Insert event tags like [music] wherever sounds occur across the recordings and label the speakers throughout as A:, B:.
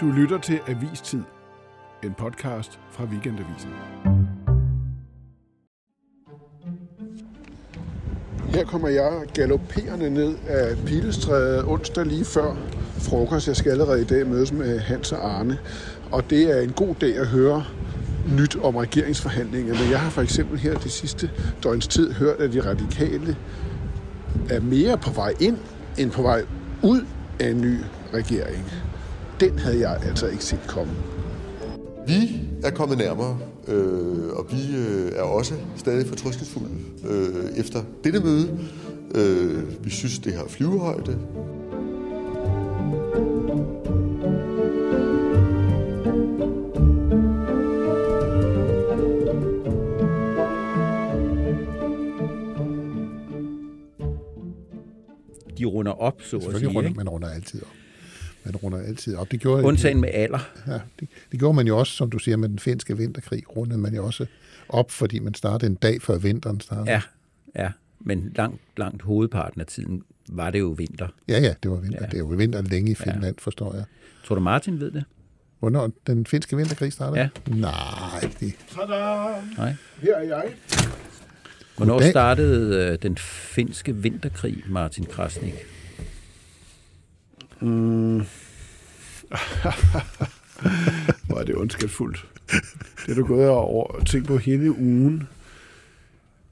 A: Du lytter til Avistid, en podcast fra Weekendavisen. Her kommer jeg galopperende ned af Pilestræde onsdag lige før frokost. Jeg skal allerede i dag mødes med Hans og Arne, og det er en god dag at høre nyt om regeringsforhandlingerne. Jeg har for eksempel her de sidste døgns tid hørt, at de radikale er mere på vej ind end på vej ud af en ny regering. Den havde jeg altså ikke set komme.
B: Vi er kommet nærmere, øh, og vi øh, er også stadig fortrystningsfulde øh, efter dette møde. Øh, vi synes, det har flyvehøjde.
C: De runder op, så at sige.
D: Selvfølgelig runder man runder altid op. Man runder altid op. Det gjorde,
C: Undtagen med alder.
D: Ja, det, det gjorde man jo også, som du siger, med den finske vinterkrig, rundede man jo også op, fordi man startede en dag før vinteren startede.
C: Ja, ja. Men langt, langt hovedparten af tiden var det jo vinter.
D: ja, ja det var vinter.
C: Ja.
D: Det var vinter længe i Finland, ja. forstår jeg.
C: Tror du, Martin ved det?
D: Hvornår den finske vinterkrig startede?
C: Ja.
D: Nej, det,
A: Tada!
C: Nej.
A: Her er jeg.
C: Hvornår
D: Goddag.
C: startede øh, den finske vinterkrig, Martin Krasnik? [laughs]
A: Hvor er det ondskabsfuldt. Det er du gået over og tænkt på hele ugen.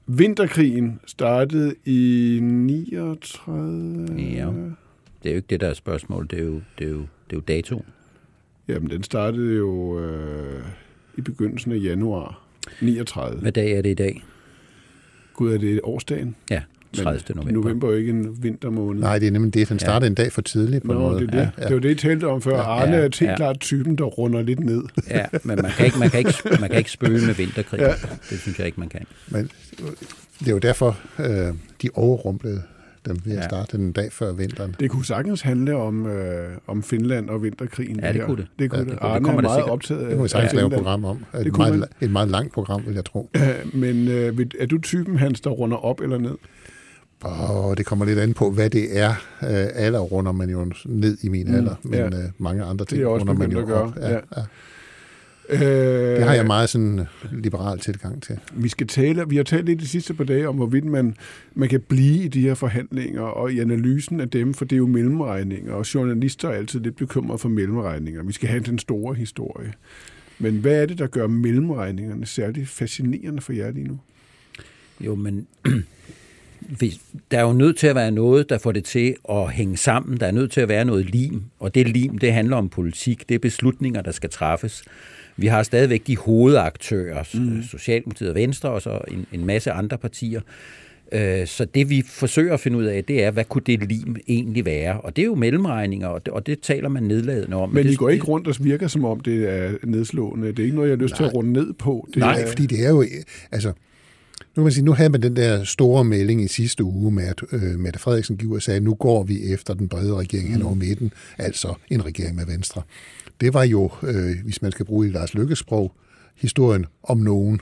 A: Vinterkrigen startede i 39...
C: Ja. Det er jo ikke det, der er spørgsmål. Det er jo, det er jo, det er jo dato.
A: Jamen, den startede jo øh, i begyndelsen af januar 39.
C: Hvad dag er det i dag?
A: Gud, er det årsdagen?
C: Ja, 30.
A: Men
C: november.
A: november er jo ikke en vintermåned.
D: nej, det er nemlig det. Den startede ja. en dag for tidligt på en
A: Nå,
D: måde.
A: det er det.
D: Ja.
A: Det var det, I talte om før.
D: Ja.
A: Arne
C: Ja,
A: er helt
C: ja.
A: klart typen, der runder lidt ned.
C: Ja, men man kan ikke, man kan ikke, man kan ikke spøge med vinterkrig.
A: Ja.
C: Det synes jeg ikke, man kan.
D: Men det er jo derfor, øh, de overrumplede dem ved at
C: Ja.
D: starte den dag før vinteren.
A: Det kunne sagtens handle om, øh, om Finland og vinterkrigen.
C: Ja, det kunne det.
A: Det kunne
C: Ja,
A: det.
C: det kunne det.
A: Arne
C: kommer
A: er
C: det
A: meget
C: sikkert.
A: optaget af
D: Det kunne vi sagtens lave et program om.
A: Det
D: Et
A: kunne
D: meget,
A: man.
D: et meget langt program, vil jeg tro.
A: Øh, [clears throat] Men øh, er du typen, Hans, der runder op eller ned?
D: Og det kommer lidt an på, hvad det er. Øh, alder runder man jo ned i min
A: Mm,
D: alder, men
A: ja.
D: øh, mange andre
A: Det
D: ting
A: er
D: runder man jo
A: at
D: op.
A: gøre, ja.
D: ja.
A: Øh,
D: Det har jeg meget sådan øh, liberal tilgang til.
A: Vi skal tale, vi har talt lidt de sidste par dage om, hvorvidt man, man kan blive i de her forhandlinger, og i analysen af dem, for det er jo mellemregninger, og journalister er altid lidt bekymrede for mellemregninger. Vi skal have den store historie. Men hvad er det, der gør mellemregningerne særligt fascinerende for jer lige nu?
C: Jo, men der er jo nødt til at være noget, der får det til at hænge sammen. Der er nødt til at være noget lim, og det lim, det handler om politik. Det er beslutninger, der skal træffes. Vi har stadigvæk de hovedaktører, mm. Socialdemokratiet og Venstre, og så en, en masse andre partier. Øh, Så det vi forsøger at finde ud af, det er, hvad kunne det lim egentlig være? Og det er jo mellemregninger, og det, og det taler man nedladende om.
A: Men
C: det,
A: I går ikke rundt og virker, som om det er nedslående. Det er ikke noget, jeg har lyst til at runde ned på. Det
D: Nej,
A: er,
D: fordi det er jo... Altså, nu kan man sige, nu havde man den der store melding i sidste uge med, at øh, Mette Frederiksen giver og sagde, nu går vi efter den brede regering hen over midten, altså en regering med Venstre. Det var jo, øh, hvis man skal bruge i Lars Lykkes sprog, historien om nogen.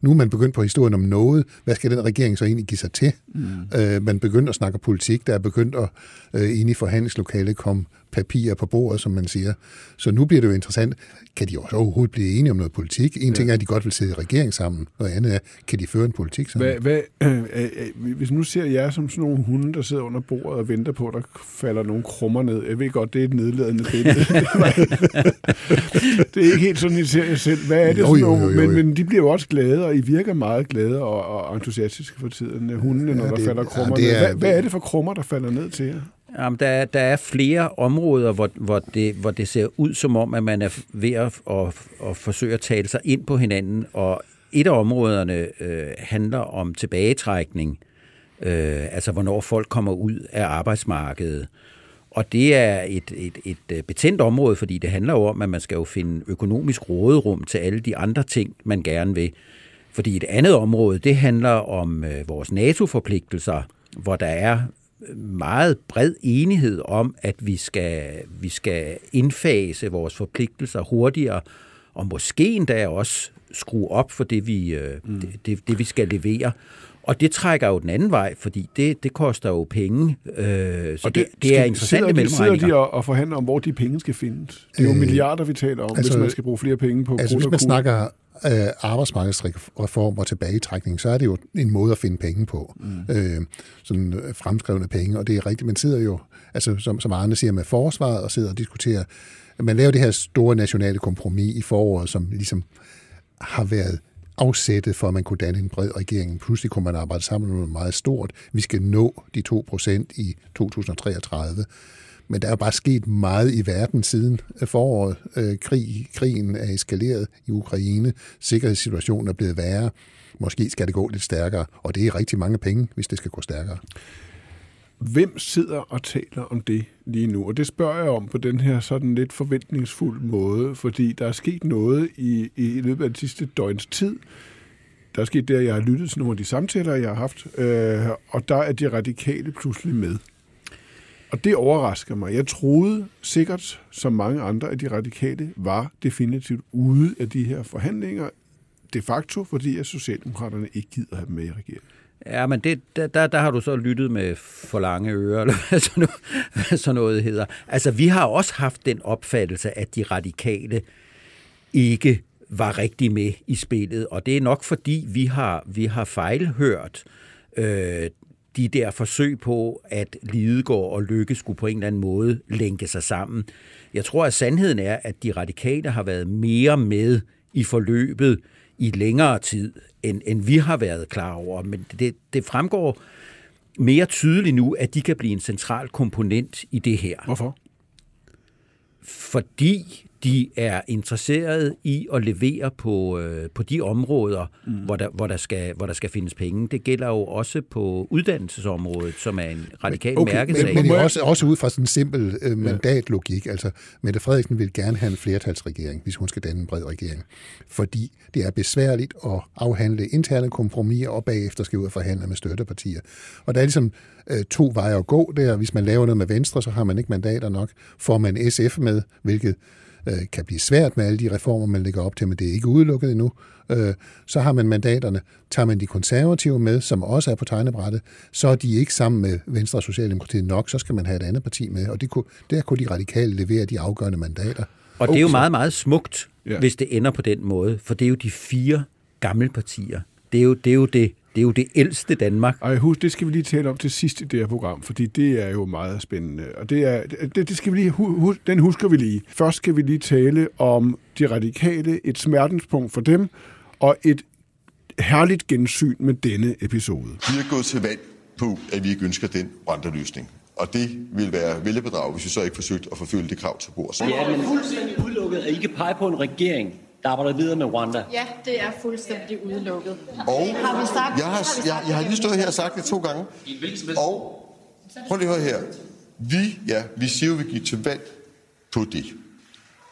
D: Nu er man begyndt på historien om noget. Hvad skal den regering så egentlig give sig til? Mm. Øh, man begyndte at snakke politik. Der er begyndt at øh, inde i forhandlingslokalet komme papirer på bordet, som man siger. Så nu bliver det jo interessant. Kan de også overhovedet blive enige om noget politik? En ja. ting er, at de godt vil sidde i regering sammen. Noget andet er, kan de føre en politik sammen?
A: Hvad, hvad, [clears throat] øh, øh, øh, hvis nu ser jeg som sådan nogle hunde, der sidder under bordet og venter på, at der falder nogle krummer ned. Jeg ved godt, det er et nedladende billede. [laughs] det er ikke helt sådan, I ser jer selv. Hvad er det
D: Jo,
A: sådan
D: jo, jo, jo, jo.
A: Men, men de bliver jo også glade, og I virker meget glade og, og entusiastiske for tiden. Hundene, når
D: Ja,
A: der
D: det-
A: falder
D: ja,
A: krummer
D: det
A: ned.
D: er-
A: Hvad, hvad er det for krummer, der falder ned til jer?
C: Jamen, der, er- der er flere områder, hvor, hvor, det, hvor det ser ud som om, at man er ved at, at, at forsøge at tale sig ind på hinanden, og et af områderne øh, handler om tilbagetrækning, øh, altså hvornår folk kommer ud af arbejdsmarkedet. Og det er et, et, et øh, betændt område, fordi det handler jo om, at man skal jo finde økonomisk råderum til alle de andre ting, man gerne vil. Fordi et andet område, det handler om øh, vores NATO-forpligtelser, hvor der er meget bred enighed om, at vi skal, vi skal indfase vores forpligtelser hurtigere, og måske endda også skrue op for det, vi, øh, det, det, det, vi skal levere. Og det trækker jo den anden vej, fordi det, det koster jo penge. Øh, så
A: Og
C: det, det, det er interessante
A: de,
C: mellemregninger.
A: sidder de og, og forhandler om, hvor de penge skal findes? Det er jo
D: Øh,
A: milliarder, vi taler om, altså, hvis man skal bruge flere penge på
D: Altså, hvis man snakker øh, arbejdsmarkedsreform og tilbagetrækning, så er det jo en måde at finde penge på. Mm. Øh, sådan øh, fremskrevne penge, og det er rigtigt. Man sidder jo, altså som, som Arne siger, med forsvaret og sidder og diskuterer. Man laver det her store nationale kompromis i foråret, som ligesom har været afsættet for, at man kunne danne en bred regering. Pludselig kunne man arbejde sammen om noget meget stort. Vi skal nå de 2 procent i 2033. Men der er jo bare sket meget i verden siden øh, foråret. Øh, Krig, krigen er eskaleret i Ukraine. Sikkerhedssituationen er blevet værre. Måske skal det gå lidt stærkere, og det er rigtig mange penge, hvis det skal gå stærkere.
A: Hvem sidder og taler om det lige nu? Og det spørger jeg om på den her sådan lidt forventningsfuld måde, fordi der er sket noget i, i løbet af den sidste døgns tid. Der er sket det, at jeg har lyttet til nogle af de samtaler, jeg har haft, øh, og der er de radikale pludselig med. Og det overrasker mig. Jeg troede sikkert, som mange andre at de radikale, var definitivt ude af de her forhandlinger, de facto, fordi at Socialdemokraterne ikke gider have dem med i regeringen.
C: Ja, men det, der, der, der har du så lyttet med for lange ører, [laughs] eller hvad sådan, noget, hvad sådan noget hedder. Altså, vi har også haft den opfattelse, at de radikale ikke var rigtig med i spillet, og det er nok fordi, vi har, vi har fejlhørt øh, de der forsøg på, at Lidegaard og Lykke skulle på en eller anden måde lænke sig sammen. Jeg tror, at sandheden er, at de radikale har været mere med i forløbet i længere tid, end, end vi har været klar over. Men det, det fremgår mere tydeligt nu, at de kan blive en central komponent i det her.
A: Hvorfor?
C: Fordi de er interesseret i at levere på, øh, på de områder, mm. hvor, der, hvor, der skal, hvor der skal findes penge. Det gælder jo også på uddannelsesområdet, som er en radikal
A: Okay,
C: mærkesag.
D: Men, men er også, også ud fra sådan en simpel øh, mandatlogik. Altså, Mette Frederiksen vil gerne have en flertalsregering, hvis hun skal danne en bred regering. Fordi det er besværligt at afhandle interne kompromiser, og bagefter skal ud og forhandle med støttepartier. Og der er ligesom øh, to veje at gå der. Hvis man laver noget med Venstre, så har man ikke mandater nok. Får man SF med, hvilket øh, kan blive svært med alle de reformer, man lægger op til, men det er ikke udelukket endnu. Øh, så har man mandaterne. Tager man de konservative med, som også er på tegnebrættet, så er de ikke sammen med Venstre og Socialdemokratiet nok, så skal man have et andet parti med, og det kunne, der kunne de radikale levere de afgørende mandater.
C: Og det er jo meget, meget smukt,
A: Ja.
C: hvis det ender på den måde, for det er jo de fire gamle partier. Det er jo det, er jo det, det, er jo det ældste Danmark.
A: Ej, husk, det skal vi lige tale om til sidst i det her program, fordi det er jo meget spændende. Og det er, det, det skal vi lige, hu, hu, den husker vi lige. Først skal vi lige tale om de radikale, et smertenspunkt for dem, og et herligt gensyn med denne episode.
B: Vi er gået til valg på, at vi ikke ønsker den Rwanda-løsning. Og det vil være vælgerbedrag, hvis vi så ikke forsøgt at forfølge det krav til bords.
E: Ja, men fuldstændig udelukket at I kan pege på en regering, der arbejder videre med Rwanda.
F: Ja, det er fuldstændig udelukket.
B: Og
F: Har vi sagt,
B: jeg har, jeg, jeg har lige stået her og sagt det to gange. Og prøv lige at høre her. Vi, ja, vi siger jo, at vi gik til valg på det.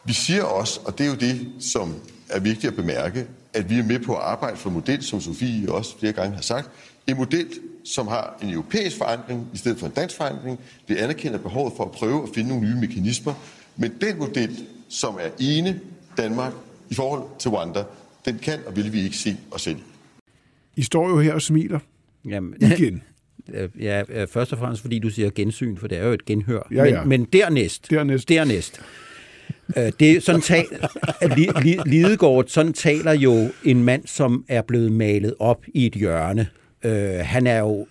B: Vi siger også, og det er jo det, som er vigtigt at bemærke, at vi er med på at arbejde for en model, som Sofie også flere gange har sagt. En model, som har en europæisk forankring i stedet for en dansk forankring. Vi anerkender behovet for at prøve at finde nogle nye mekanismer. Men den model, som er ene Danmark i forhold til Rwanda, den kan og vil vi ikke se os selv i.
A: Står jo her og smiler
C: Jamen, [laughs]
A: igen. [laughs]
C: Ja, øh, først og fremmest fordi du siger gensyn, for det er jo et genhør.
A: Ja, ja.
C: Men, men dernæst,
A: Dernæst.
C: dernæst øh, det er sådan tal, [laughs] Li, Li, Lidegaard, sådan taler jo en mand, som er blevet malet op i et hjørne. Øh, han er jo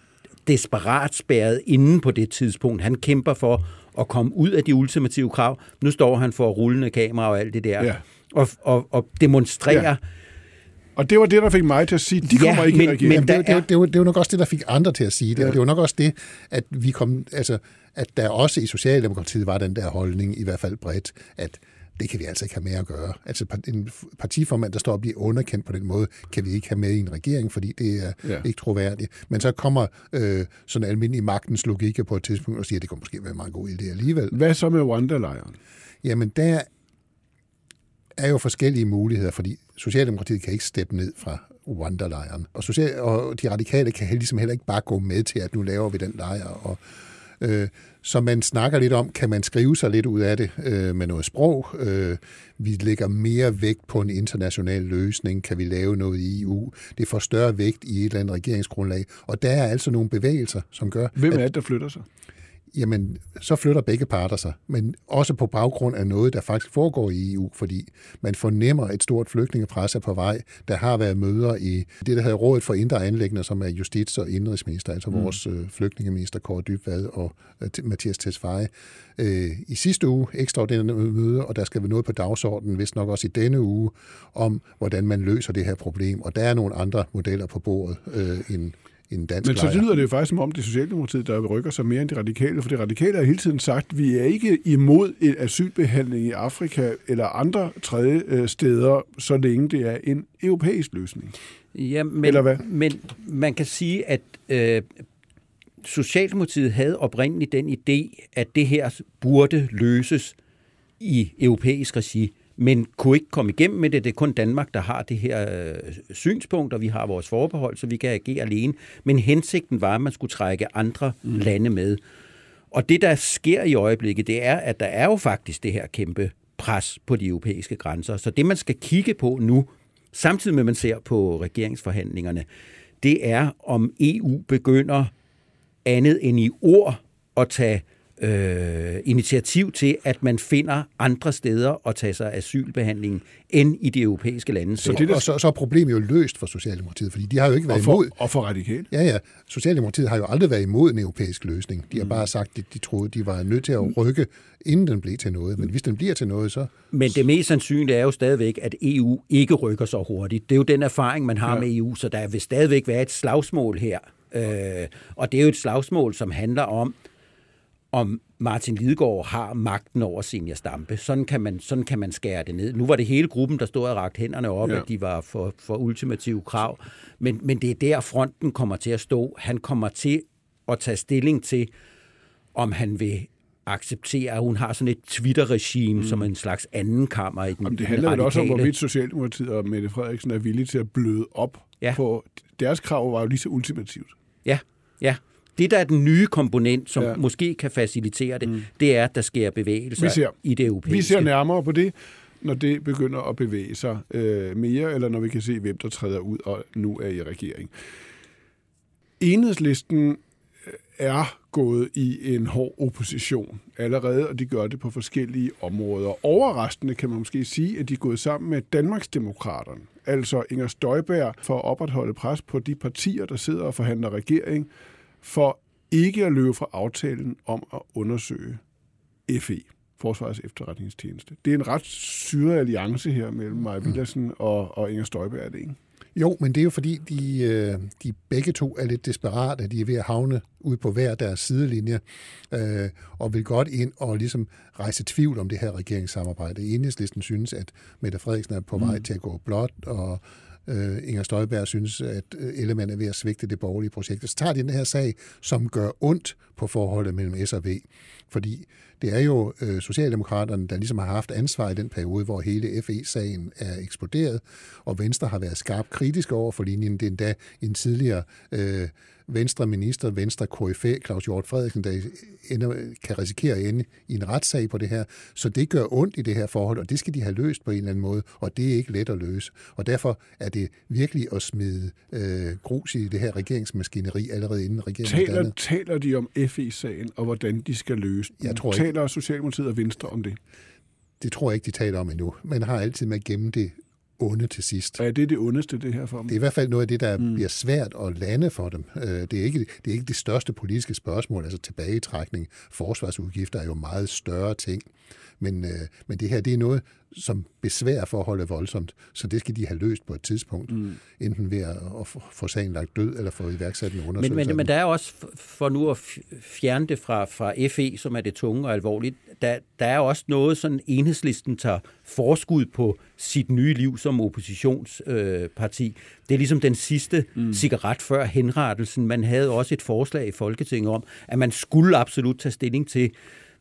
C: desperat spærret inde på det tidspunkt. Han kæmper for at komme ud af de ultimative krav. Nu står han for rullende kamera og alt det der.
A: Ja.
C: Og, og, og demonstrerer
A: Ja. Og det var det, der fik mig til at sige, de
C: Ja,
A: kommer ikke
C: men-
A: i regeringen.
C: men
D: det, er jo- det, det, jo- det jo nok også det, der fik andre til at sige det,
A: Ja.
D: og det er jo nok også det, at vi kom, altså, at der også i Socialdemokratiet var den der holdning, i hvert fald bredt, at det kan vi altså ikke have med at gøre. Altså en partiformand, der står og bliver underkendt på den måde, kan vi ikke have med i en regering, fordi det er
A: Ja.
D: ja. ikke troværdigt. Men så kommer øh, sådan almindelig magtens logik på et tidspunkt og siger, at det kunne måske være en meget god idé alligevel.
A: Hvad så med Rwanda-lejren?
D: Jamen, der er jo forskellige muligheder, fordi Socialdemokratiet kan ikke steppe ned fra Rwanda-lejren. Og, social, og de radikale kan ligesom heller ikke bare gå med til, at nu laver vi den lejr, og Øh, så man snakker lidt om, kan man skrive sig lidt ud af det øh, med noget sprog? Øh, vi lægger mere vægt på en international løsning. Kan vi lave noget i EU? Det får større vægt i et eller andet regeringsgrundlag. Og der er altså nogle bevægelser, som gør...
A: Hvem er det, der flytter sig?
D: Jamen, så flytter begge parter sig. Men også på baggrund af noget, der faktisk foregår i EU, fordi man fornemmer et stort flygtningepres er på vej. Der har været møder i det, der hedder Rådet for Indre Anlæggende, som er justits- og indrigsminister, altså mm. vores øh, flygtningeminister Kåre Dybvad og øh, Mathias Tesfaye. Øh, I sidste uge ekstraordinære møde, og der skal være noget på dagsordenen, hvis nok også i denne uge, om hvordan man løser det her problem. Og der er nogle andre modeller på bordet øh, end en dansk
A: Men så lyder det jo faktisk som om, det er Socialdemokratiet, der rykker sig mere end de radikale, for de radikale har hele tiden sagt, at vi er ikke imod en asylbehandling i Afrika eller andre tredje øh, steder, så længe det er en europæisk løsning.
C: Ja, men,
A: Eller hvad?
C: men man kan sige, at øh, Socialdemokratiet havde oprindeligt den idé, at det her burde løses i europæisk regi men kunne ikke komme igennem med det. Det er kun Danmark, der har det her øh, synspunkt, og vi har vores forbehold, så vi kan agere alene. Men hensigten var, at man skulle trække andre mm. lande med. Og det, der sker i øjeblikket, det er, at der er jo faktisk det her kæmpe pres på de europæiske grænser. Så det, man skal kigge på nu, samtidig med, at man ser på regeringsforhandlingerne, det er, om EU begynder andet end i ord at tage øh, initiativ til, at man finder andre steder at tage sig asylbehandling end i de europæiske lande.
D: Så, det der... og så, så er problemet jo løst for Socialdemokratiet, fordi de har jo ikke været
A: og for,
D: imod...
A: Og for radikalt.
D: Ja, ja. Socialdemokratiet har jo aldrig været imod en europæisk løsning. De har mm. bare sagt, at de troede, de var nødt til at rykke, inden den blev til noget. Men hvis den bliver til noget, så...
C: Men det mest sandsynlige er jo stadigvæk, at EU ikke rykker så hurtigt. Det er jo den erfaring, man har ja. med EU, så der vil stadigvæk være et slagsmål her. Øh, og det er jo et slagsmål, som handler om, om Martin Lidegaard har magten over Senior Stampe. Sådan kan, man, sådan kan man skære det ned. Nu var det hele gruppen, der stod og rakt hænderne op, ja. at de var for, for ultimative krav. Men, men det er der, fronten kommer til at stå. Han kommer til at tage stilling til, om han vil acceptere, at hun har sådan et Twitter-regime mm. som en slags anden kammer i den
A: Jamen, Det handler vel også om, hvorvidt Socialdemokratiet og Mette Frederiksen er villige til at bløde op ja. på... Deres krav var jo lige så ultimativt.
C: Ja, ja. Det, der er den nye komponent, som ja. måske kan facilitere det, mm. det er, at der sker bevægelser
A: ser,
C: i det europæiske.
A: Vi ser nærmere på det, når det begynder at bevæge sig øh, mere, eller når vi kan se, hvem der træder ud og nu er i regering. Enhedslisten øh, er gået i en hård opposition allerede, og de gør det på forskellige områder. Overraskende kan man måske sige, at de er gået sammen med Danmarksdemokraterne, altså Inger Støjberg, for at opretholde pres på de partier, der sidder og forhandler regering, for ikke at løbe fra aftalen om at undersøge FE, Forsvarets efterretningstjeneste. Det er en ret syret alliance her mellem Maja Villersen og, og Inger Støjberg, er det ikke?
D: Jo, men det er jo fordi, de, øh, de begge to er lidt desperate. De er ved at havne ud på hver deres sidelinje, øh, og vil godt ind og ligesom rejse tvivl om det her regeringssamarbejde. Enhedslisten synes, at Mette Frederiksen er på vej mm. til at gå blot, og øh, Inger Støjberg synes, at øh, Ellemann er ved at svigte det borgerlige projekt. Så tager de den her sag, som gør ondt på forholdet mellem S og V. Fordi det er jo øh, Socialdemokraterne, der ligesom har haft ansvar i den periode, hvor hele FE-sagen er eksploderet, og Venstre har været skarpt kritisk over for linjen. Det er endda en tidligere øh, Venstre minister, Venstre KFA, Claus Hjort Frederiksen, der ender, kan risikere at ende i en retssag på det her. Så det gør ondt i det her forhold, og det skal de have løst på en eller anden måde, og det er ikke let at løse. Og derfor er det virkelig at smide øh, grus i det her regeringsmaskineri allerede inden regeringen
A: taler, taler de om FE-sagen, og hvordan de skal løse den?
D: Jeg tror
A: taler. Socialdemokratiet og Venstre om det?
D: Det tror jeg ikke, de taler om endnu. Man har altid med at gemme det onde til sidst.
A: Og er det det ondeste, det her for dem?
D: Det er i hvert fald noget af det, der mm. bliver svært at lande for dem. Øh, det er, ikke, det er ikke det største politiske spørgsmål, altså tilbagetrækning. Forsvarsudgifter er jo meget større ting. Men, øh, men det her, det er noget, som besværer forholdet voldsomt, så det skal de have løst på et tidspunkt, mm. enten ved at, at få sagen lagt død, eller få iværksat en undersøgelse.
C: Men, men, men der er også, for nu at fjerne det fra, fra FE, som er det tunge og alvorligt, der, der er også noget, sådan enhedslisten tager forskud på sit nye liv som oppositionsparti. Øh, det er ligesom den sidste mm. cigaret før henrettelsen. Man havde også et forslag i Folketinget om, at man skulle absolut tage stilling til,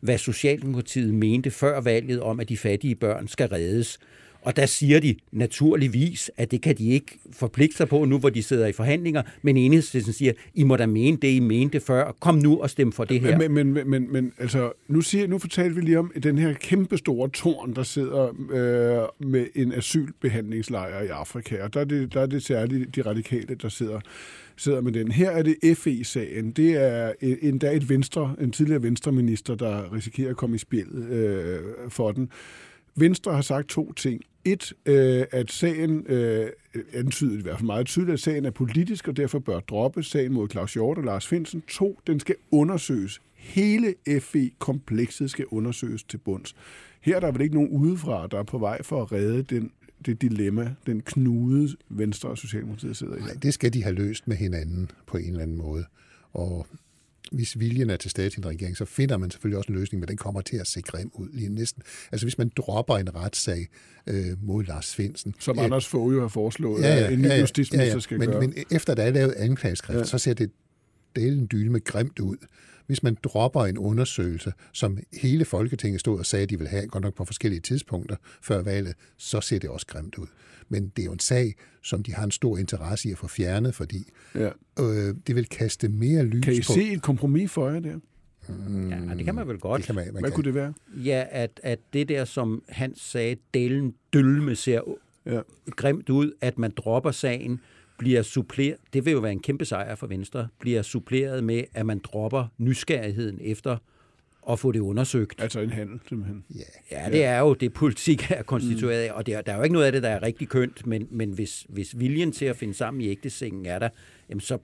C: hvad Socialdemokratiet mente før valget om, at de fattige børn skal reddes. Og der siger de naturligvis, at det kan de ikke forpligte sig på nu, hvor de sidder i forhandlinger, men enhedslisten siger, I må da mene det, I mente før. Kom nu og stem for det her.
A: Men, men, men, men, men altså, nu, siger, nu fortalte vi lige om den her kæmpe store tårn, der sidder øh, med en asylbehandlingslejr i Afrika, og der er det, der er det særligt de radikale, der sidder sidder med den. Her er det FE-sagen. Det er øh, endda et venstre, en tidligere venstreminister, der risikerer at komme i spil øh, for den. Venstre har sagt to ting. Et, øh, at sagen øh, antydet i hvert fald meget tydeligt, at sagen er politisk, og derfor bør droppe sagen mod Claus Hjort og Lars Finsen. To, den skal undersøges. Hele FE-komplekset skal undersøges til bunds. Her er der vel ikke nogen udefra, der er på vej for at redde den det dilemma, den knude Venstre og Socialdemokratiet sidder i?
D: Nej, det skal de have løst med hinanden på en eller anden måde. Og hvis viljen er til stede til en regering, så finder man selvfølgelig også en løsning, men den kommer til at se grim ud lige næsten. Altså hvis man dropper en retssag øh, mod Lars Finsen.
A: Som øh, Anders Fogh jo har foreslået, ja, ja, at en ny ja, ja, justitsminister ja, ja. skal
D: men,
A: gøre.
D: Men efter der er lavet anklageskrift, ja. så ser det delen dyne med grimt ud hvis man dropper en undersøgelse, som hele Folketinget stod og sagde, at de vil have, godt nok på forskellige tidspunkter før valget, så ser det også grimt ud. Men det er jo en sag, som de har en stor interesse i at få fjernet, fordi ja. øh, det vil kaste mere lys på...
A: Kan I på... se et kompromis for jer der?
C: Mm, ja, det kan man vel godt.
D: Det kan man, man
A: Hvad
D: kan.
A: kunne det være?
C: Ja, at, at det der, som han sagde, delen dølme ser ja. grimt ud, at man dropper sagen, bliver suppleret, det vil jo være en kæmpe sejr for Venstre, bliver suppleret med, at man dropper nysgerrigheden efter at få det undersøgt.
A: Altså en handel, simpelthen.
C: Ja, ja det er jo det, politik er konstitueret af, og det er, der er jo ikke noget af det, der er rigtig kønt, men, men hvis, hvis viljen til at finde sammen i ægtesengen er der, jamen så,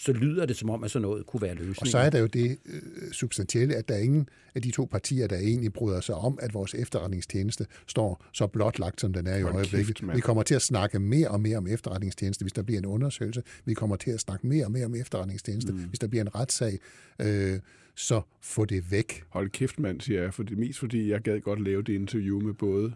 C: så lyder det som om, at sådan noget kunne være løsningen.
D: Og så er der jo det øh, substantielle, at der er ingen af de to partier, der egentlig bryder sig om, at vores efterretningstjeneste står så blotlagt, som den er i øjeblikket. vi kommer til at snakke mere og mere om efterretningstjeneste, hvis der bliver en undersøgelse. Vi kommer til at snakke mere og mere om efterretningstjeneste, mm. hvis der bliver en retssag. Øh, så få det væk.
A: Hold kæft, mand, siger jeg. For det mest fordi, jeg gad godt lave det interview med både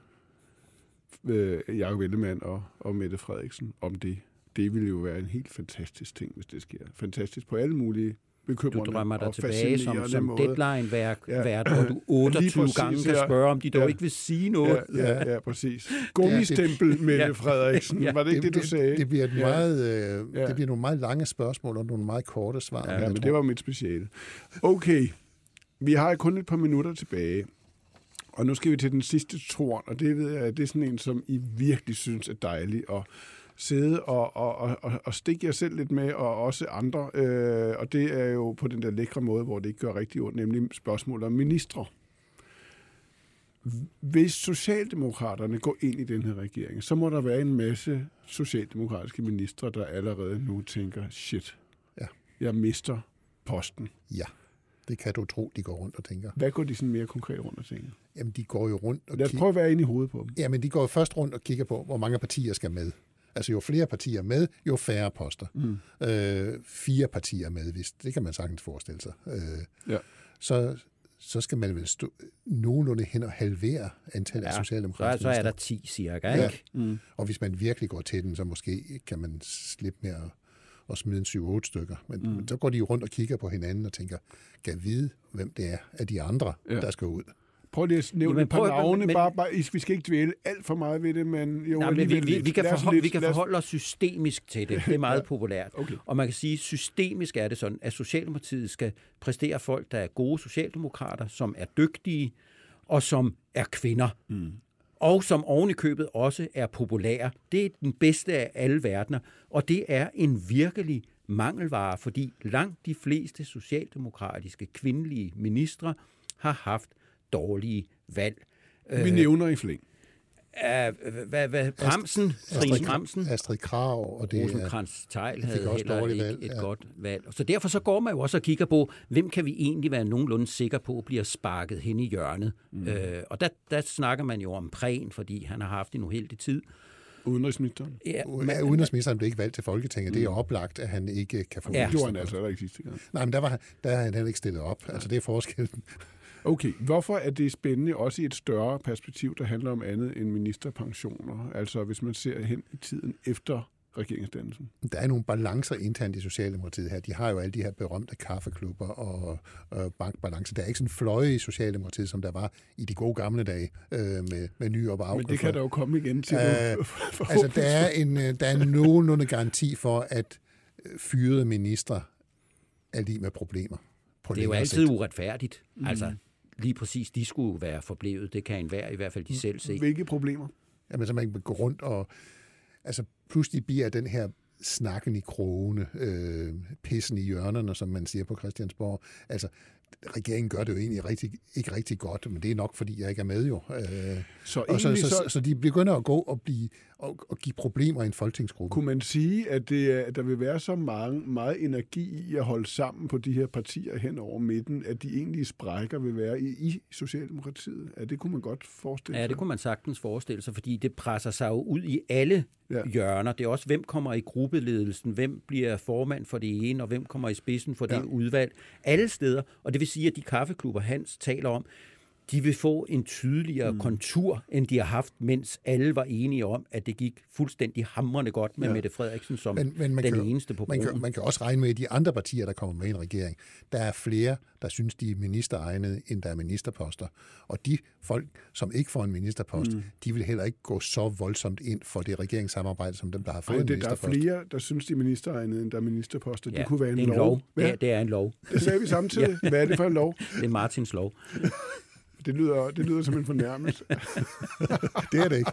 A: øh, Jacob Ellemann og, og Mette Frederiksen om det. Det ville jo være en helt fantastisk ting, hvis det sker. Fantastisk på alle mulige bekymrende
C: Du drømmer dig
A: og
C: tilbage som, som
A: måde.
C: deadline-vært,
A: Ja.
C: ja. hvor du [laughs] 28
A: præcis,
C: gange kan
A: ja.
C: spørge, om de dog
A: Ja.
C: ikke vil sige noget.
A: Ja, ja, ja, præcis. [laughs] Gummistempel, [laughs] Mette
C: Ja.
A: Frederiksen.
C: Ja.
A: Var det ikke det, du sagde?
D: Det, det, bliver et
A: Ja.
D: meget, øh,
A: Ja.
D: det bliver nogle meget lange spørgsmål og nogle meget korte svar.
A: Ja, men
D: tror-
A: det var mit speciale. Okay, vi har kun et par minutter tilbage. Og nu skal vi til den sidste torn, og det ved jeg, det er sådan en, som I virkelig synes er dejlig at sidde og, og, og, og, stikke jer selv lidt med, og også andre. Øh, og det er jo på den der lækre måde, hvor det ikke gør rigtig ondt, nemlig spørgsmål om ministre. Hvis Socialdemokraterne går ind i den her regering, så må der være en masse socialdemokratiske ministre, der allerede nu tænker, shit,
D: Ja.
A: jeg mister posten.
D: Ja, det kan du tro, de går rundt og tænker.
A: Hvad går de sådan mere konkret rundt og tænker?
D: Jamen, de går jo rundt og
A: Lad os prøve at være inde i hovedet på dem.
D: Jamen, de går jo først rundt og kigger på, hvor mange partier skal med. Altså, jo flere partier med, jo færre poster. Mm. Øh, fire partier med, hvis det kan man sagtens forestille sig. Øh,
A: Ja.
D: så, så skal man vel stå nogenlunde hen og halvere antallet af
C: Ja, så, så er der
D: ministre.
C: 10 cirka,
D: Ja.
C: ikke?
A: Mm.
D: Og hvis man virkelig går til den, så måske kan man slippe med at, at smide en 7-8 stykker. Men, mm. men så går de jo rundt og kigger på hinanden og tænker, kan vide, hvem det er af de andre,
A: Ja.
D: ja. der skal ud.
A: Prøv lige at nævne
C: Jamen,
A: et par navne.
C: men-
A: bare, bare, vi skal ikke dvæle alt for meget ved det, men jo
C: Nej, men vi, vi, vi, kan forholde,
A: lidt-
C: vi kan forholde os systemisk til det. Det er meget [laughs] populært.
A: okay.
C: Og man kan sige, systemisk er det sådan, at Socialdemokratiet skal præstere folk, der er gode socialdemokrater, som er dygtige, og som er kvinder. Mm. Og som oven i købet også er populære. Det er den bedste af alle verdener. Og det er en virkelig mangelvare, fordi langt de fleste socialdemokratiske kvindelige ministre har haft dårlige valg.
A: Vi nævner i flæng.
C: Hvad, hvad, Bremsen, Trine Bremsen,
D: Astrid Krav, og det er...
C: rosenkrantz
D: fik
C: havde
D: også
C: heller ikke
D: valg,
C: et
D: ja.
C: godt valg. Så derfor så går man jo også og kigger på, hvem kan vi egentlig være nogenlunde sikre på bliver sparket hen i hjørnet. Mm. Øh, og der, der snakker man jo om Prehn, fordi han har haft en uheldig tid.
A: Udenrigsministeren.
C: Ja,
D: Ja, udenrigsministeren blev ikke valgt til Folketinget. Mm. Det er oplagt, at han ikke kan få
C: Ja.
A: Det gjorde han altså ikke sidste gang.
D: Nej, men der, var, der har han heller ikke stillet op. Altså, det er forskellen.
A: Okay, hvorfor er det spændende også i et større perspektiv, der handler om andet end ministerpensioner? Altså hvis man ser hen i tiden efter regeringsdannelsen.
D: Der er nogle balancer internt i Socialdemokratiet her. De har jo alle de her berømte kaffeklubber og, og bankbalancer. Der er ikke sådan fløje i Socialdemokratiet, som der var i de gode gamle dage øh, med, med nye op og
A: Men det kan der jo komme igen til.
D: Øh, [laughs] altså, der er, en, øh, der er nogenlunde garanti for, at øh, fyrede ministre er lige med problemer. På
C: Det er jo altid
D: sigt.
C: uretfærdigt. Mm. Altså, lige præcis, de skulle være forblevet. Det kan enhver, i hvert fald de selv se.
A: Hvilke problemer?
D: Jamen, så man kan gå rundt og... Altså, pludselig bliver den her snakken i krogene, øh, pissen i hjørnerne, som man siger på Christiansborg. Altså, regeringen gør det jo egentlig rigtig, ikke rigtig godt, men det er nok, fordi jeg ikke er med jo. Øh,
A: Så
D: og så, så,
A: så-
D: så, de begynder at gå og, blive, og, og give problemer i en folketingsgruppe.
A: Kunne man sige, at, det er, at der vil være så mange, meget energi i at holde sammen på de her partier hen over midten, at de egentlige sprækker vil være i, i Socialdemokratiet? Ja, det kunne man godt forestille
C: Ja,
A: sig.
C: det kunne man sagtens forestille sig, fordi det presser sig jo ud i alle
A: Ja.
C: ja. hjørner. Det er også, hvem kommer i gruppeledelsen, hvem bliver formand for det ene, og hvem kommer i spidsen for det
A: Ja.
C: udvalg. Alle steder. Og det vil sige, at de kaffeklubber, Hans taler om, de vil få en tydeligere mm. kontur, end de har haft, mens alle var enige om, at det gik fuldstændig hamrende godt med
A: Ja.
C: ja. Mette Frederiksen som
D: Men, men man
C: den
D: kan,
C: eneste på
D: man
C: broen.
D: kan, man kan også regne med, at de andre partier, der kommer med i en regering, der er flere, der synes, de er ministeregnede, end der er ministerposter. Og de folk, som ikke får en ministerpost, mm. de vil heller ikke gå så voldsomt ind for det regeringssamarbejde, som dem, der har fået
A: Ej,
D: en
A: det, der er
D: ministerpost.
A: flere, der synes, de er ministeregnede, end der er ministerposter. Ja, det kunne være en,
C: det er en
A: lov.
C: lov.
A: Hvad?
C: Det, er, det er en lov.
A: det sagde vi samtidig. [laughs] Hvad er det for en lov?
C: Det er Martins lov. [laughs]
A: Det lyder, det lyder som en fornærmelse. [laughs]
D: Det er det ikke.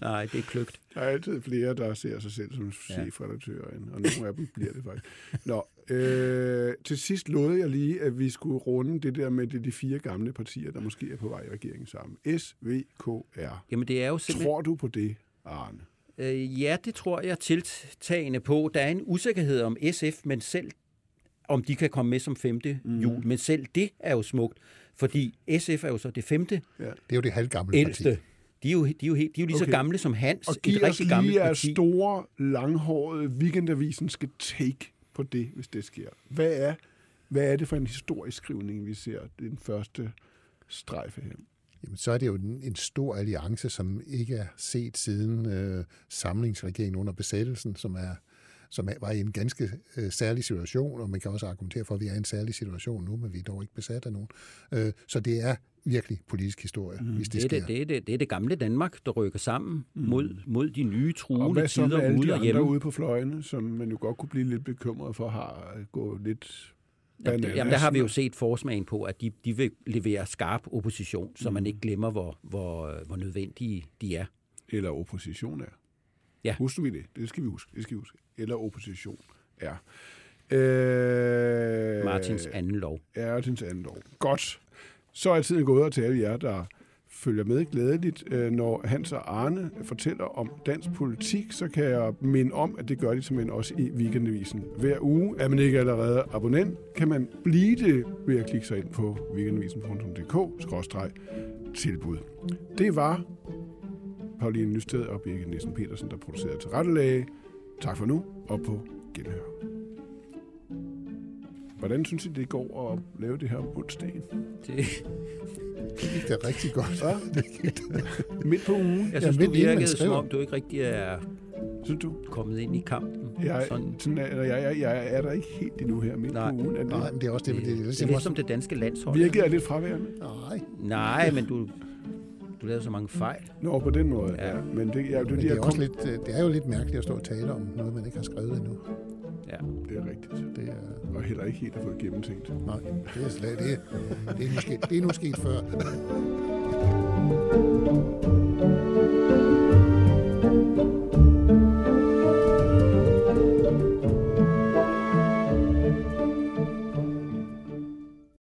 C: Nej, det er kløgt.
A: Der er altid flere, der ser sig selv som chefredaktører, og nogle af dem bliver det faktisk. Nå, øh, til sidst lovede jeg lige, at vi skulle runde det der med de, de fire gamle partier, der måske er på vej i regeringen sammen. S, V, K, R.
C: Jamen, det er jo simpelthen...
A: Tror du på det, Arne?
C: Øh, ja, det tror jeg tiltagende på. Der er en usikkerhed om SF, men selv om de kan komme med som femte mm. jul. Men selv det er jo smukt, fordi SF er jo så det femte
A: Ja.
D: Det er jo det halvgamle
C: ældste.
D: parti.
C: De er jo, de er jo, helt, de er jo lige
A: Okay.
C: så gamle som Hans,
A: Og
C: et rigtig gammelt
A: lige
C: parti.
A: store, langhårede weekendavisen skal take på det, hvis det sker. Hvad er, hvad er det for en historisk skrivning, vi ser den første strejfe her?
D: Jamen, så er det jo en, en stor alliance, som ikke er set siden øh, samlingsregeringen under besættelsen, som er som var i en ganske øh, særlig situation, og man kan også argumentere for, at vi er i en særlig situation nu, men vi er dog ikke besat af nogen. Øh, så det er virkelig politisk historie, mm, hvis det,
C: Det er
D: sker.
C: det, det, det, det er det gamle Danmark, der rykker sammen mm. mod, mod de nye
A: Og
C: truende
A: hvad så med
C: tider
A: alle
C: ude
A: de
C: og
A: andre
C: hjemme.
A: ude på fløjene, som man jo godt kunne blive lidt bekymret for, har gået lidt
C: Jamen,
A: bananas?
C: jamen, der har vi jo set forsmagen på, at de, de vil levere skarp opposition, så
A: Mm.
C: man ikke glemmer, hvor, hvor, hvor nødvendige de er.
A: Eller opposition er.
C: Ja.
A: Husker vi det? Det skal vi huske. Det skal vi huske. Eller opposition er. Øh,
C: Martins anden lov.
A: er Martins anden lov. Godt. Så er tiden gået til alle jer, der følger med glædeligt. Øh, Når Hans og Arne fortæller om dansk politik, så kan jeg minde om, at det gør de simpelthen også i Weekendavisen. Hver uge er man ikke allerede abonnent, kan man blive det ved at klikke sig ind på weekendavisen.dk-tilbud. Det var Pauline Nysted og Birgit Nielsen Petersen, der producerede til rettelæge. Tak for nu, og på genhør. Hvordan synes I, det går at lave det her om onsdagen?
C: Det,
D: Det gik da rigtig godt.
A: Ja. [laughs]
D: Det gik da.
A: Midt på ugen,
C: jeg synes,
D: midt
C: du virkede, som om du ikke rigtig er
A: synes du?
C: kommet ind i kampen.
A: Jeg,
C: Sådan,
A: sådan, er, jeg, jeg, jeg er der ikke helt endnu her midt
C: Nej.
A: på ugen. Er det,
D: Nej, men det er også det, det, det, det,
C: det
D: det,
C: er lidt
D: også,
C: som det danske landshold.
A: Virker jeg lidt fraværende?
D: Nej,
C: Nej, men du, du lavede så mange fejl.
A: Nå, på den måde, ja. Men det, ja, det,
D: Men det, er, også lidt, øh, det er jo lidt mærkeligt at stå og tale om noget, man ikke har skrevet endnu.
C: Ja.
A: Det er rigtigt.
D: Det er...
A: Og heller ikke helt at få gennemtænkt.
D: Nej, det er slet det. Er, det er måske, det er nu sket før.